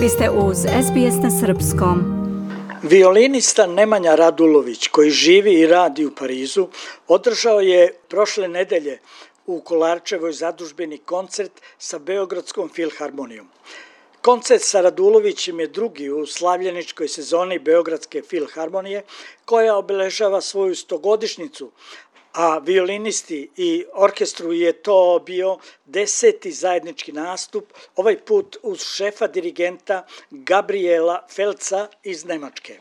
Vi ste uz SBS na Srpskom. Violinista Nemanja Radulović, koji živi i radi u Parizu, održao je prošle nedelje u Kolarčevoj zadužbeni koncert sa Beogradskom filharmonijom. Koncert sa Radulovićem je drugi u slavljeničkoj sezoni Beogradske filharmonije, koja obeležava svoju stogodišnicu, a violinisti i orkestru je to bio deseti zajednički nastup, ovaj put uz šefa dirigenta Gabriela Felca iz Nemačke.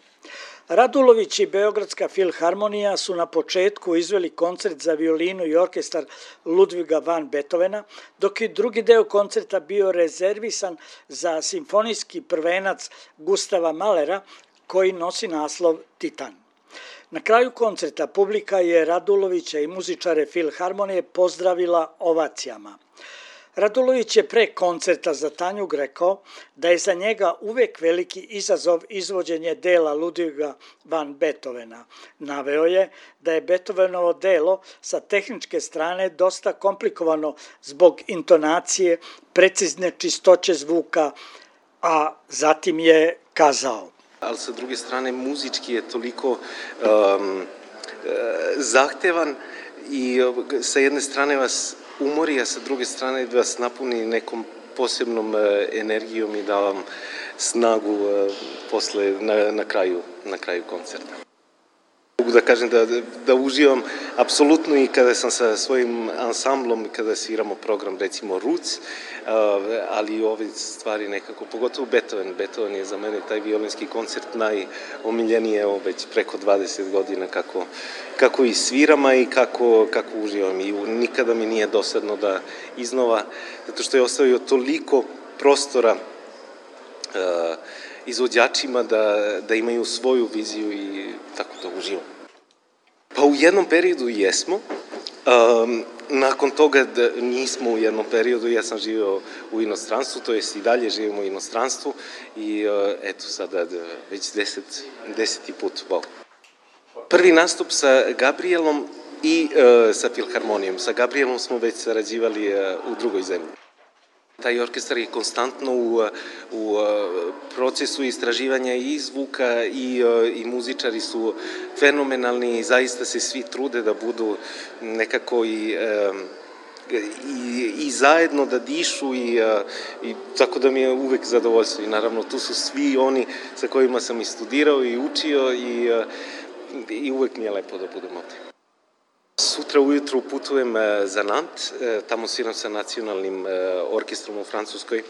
Radulović i Beogradska filharmonija su na početku izveli koncert za violinu i orkestar Ludviga van Beethovena, dok je drugi deo koncerta bio rezervisan za simfonijski prvenac Gustava Malera, koji nosi naslov Titan. Na kraju koncerta publika je Radulovića i muzičare Filharmonije pozdravila ovacijama. Radulović je pre koncerta za Tanju rekao da je za njega uvek veliki izazov izvođenje dela Ludviga van Beethovena. Naveo je da je Beethovenovo delo sa tehničke strane dosta komplikovano zbog intonacije, precizne čistoće zvuka, a zatim je kazao – ali sa druge strane muzički je toliko um, zahtevan i sa jedne strane vas umori, a sa druge strane vas napuni nekom posebnom energijom i da vam snagu posle na, na kraju na kraju koncerta. Mogu da kažem da, da uživam apsolutno i kada sam sa svojim ansamblom, kada sviramo program recimo Roots, ali i ove stvari nekako, pogotovo Beethoven. Beethoven je za mene taj violinski koncert najomiljeniji, evo već preko 20 godina kako, kako i svirama i kako, kako uživam. I nikada mi nije dosadno da iznova, zato što je ostavio toliko prostora uh, izvođačima da, da imaju svoju viziju i tako da uživam. Pa u jednom periodu jesmo, um, nakon toga da nismo u jednom periodu, ja sam živeo u inostranstvu, to jest i dalje živimo u inostranstvu i uh, eto sada da, već deset, deseti put, wow. Prvi nastup sa Gabrielom i uh, sa Filharmonijom. Sa Gabrielom smo već sarađivali uh, u drugoj zemlji. Taj orkestar je konstantno u, u procesu istraživanja i zvuka i, i muzičari su fenomenalni i zaista se svi trude da budu nekako i i, i zajedno da dišu i, i tako da mi je uvek zadovoljstvo i naravno tu su svi oni sa kojima sam i studirao i učio i, i uvek mi je lepo da budem ovde. Sutra ujutru putujem e, za Nant, e, tamo sviram sa nacionalnim e, orkestrom u Francuskoj.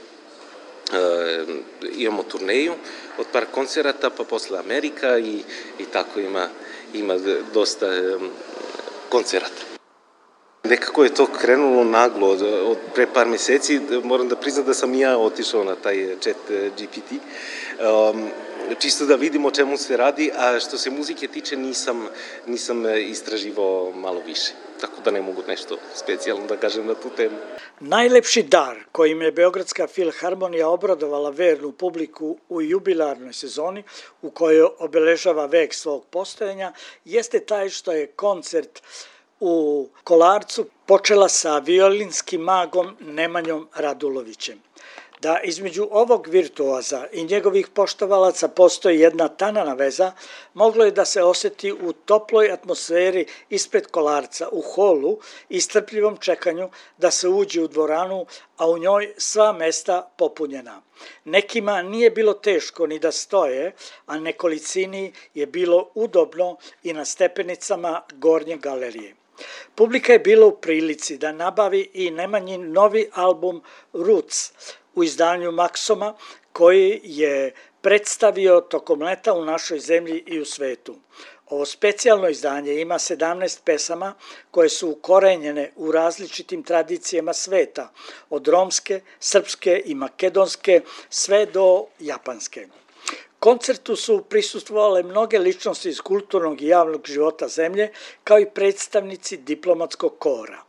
Imamo turneju od par koncerata, pa posle Amerika i, i tako ima, ima dosta koncerata. Nekako je to krenulo naglo od, od pre par meseci, moram da priznam da sam ja otišao na taj chat GPT. Um, čisto da vidimo o čemu se radi, a što se muzike tiče nisam, nisam e, istraživao malo više. Tako da ne mogu nešto specijalno da kažem na tu temu. Najlepši dar kojim je Beogradska filharmonija obradovala vernu publiku u jubilarnoj sezoni u kojoj obeležava vek svog postojanja jeste taj što je koncert u Kolarcu počela sa violinskim magom Nemanjom Radulovićem da između ovog virtuoza i njegovih poštovalaca postoji jedna tanana veza, moglo je da se oseti u toploj atmosferi ispred kolarca, u holu i strpljivom čekanju da se uđe u dvoranu, a u njoj sva mesta popunjena. Nekima nije bilo teško ni da stoje, a nekolicini je bilo udobno i na stepenicama gornje galerije. Publika je bila u prilici da nabavi i Nemanjin novi album Roots, u izdanju Maksoma koji je predstavio tokom leta u našoj zemlji i u svetu. Ovo specijalno izdanje ima 17 pesama koje su ukorenjene u različitim tradicijama sveta, od romske, srpske i makedonske sve do japanske. Koncertu su prisustvovale mnoge ličnosti iz kulturnog i javnog života zemlje, kao i predstavnici diplomatskog kora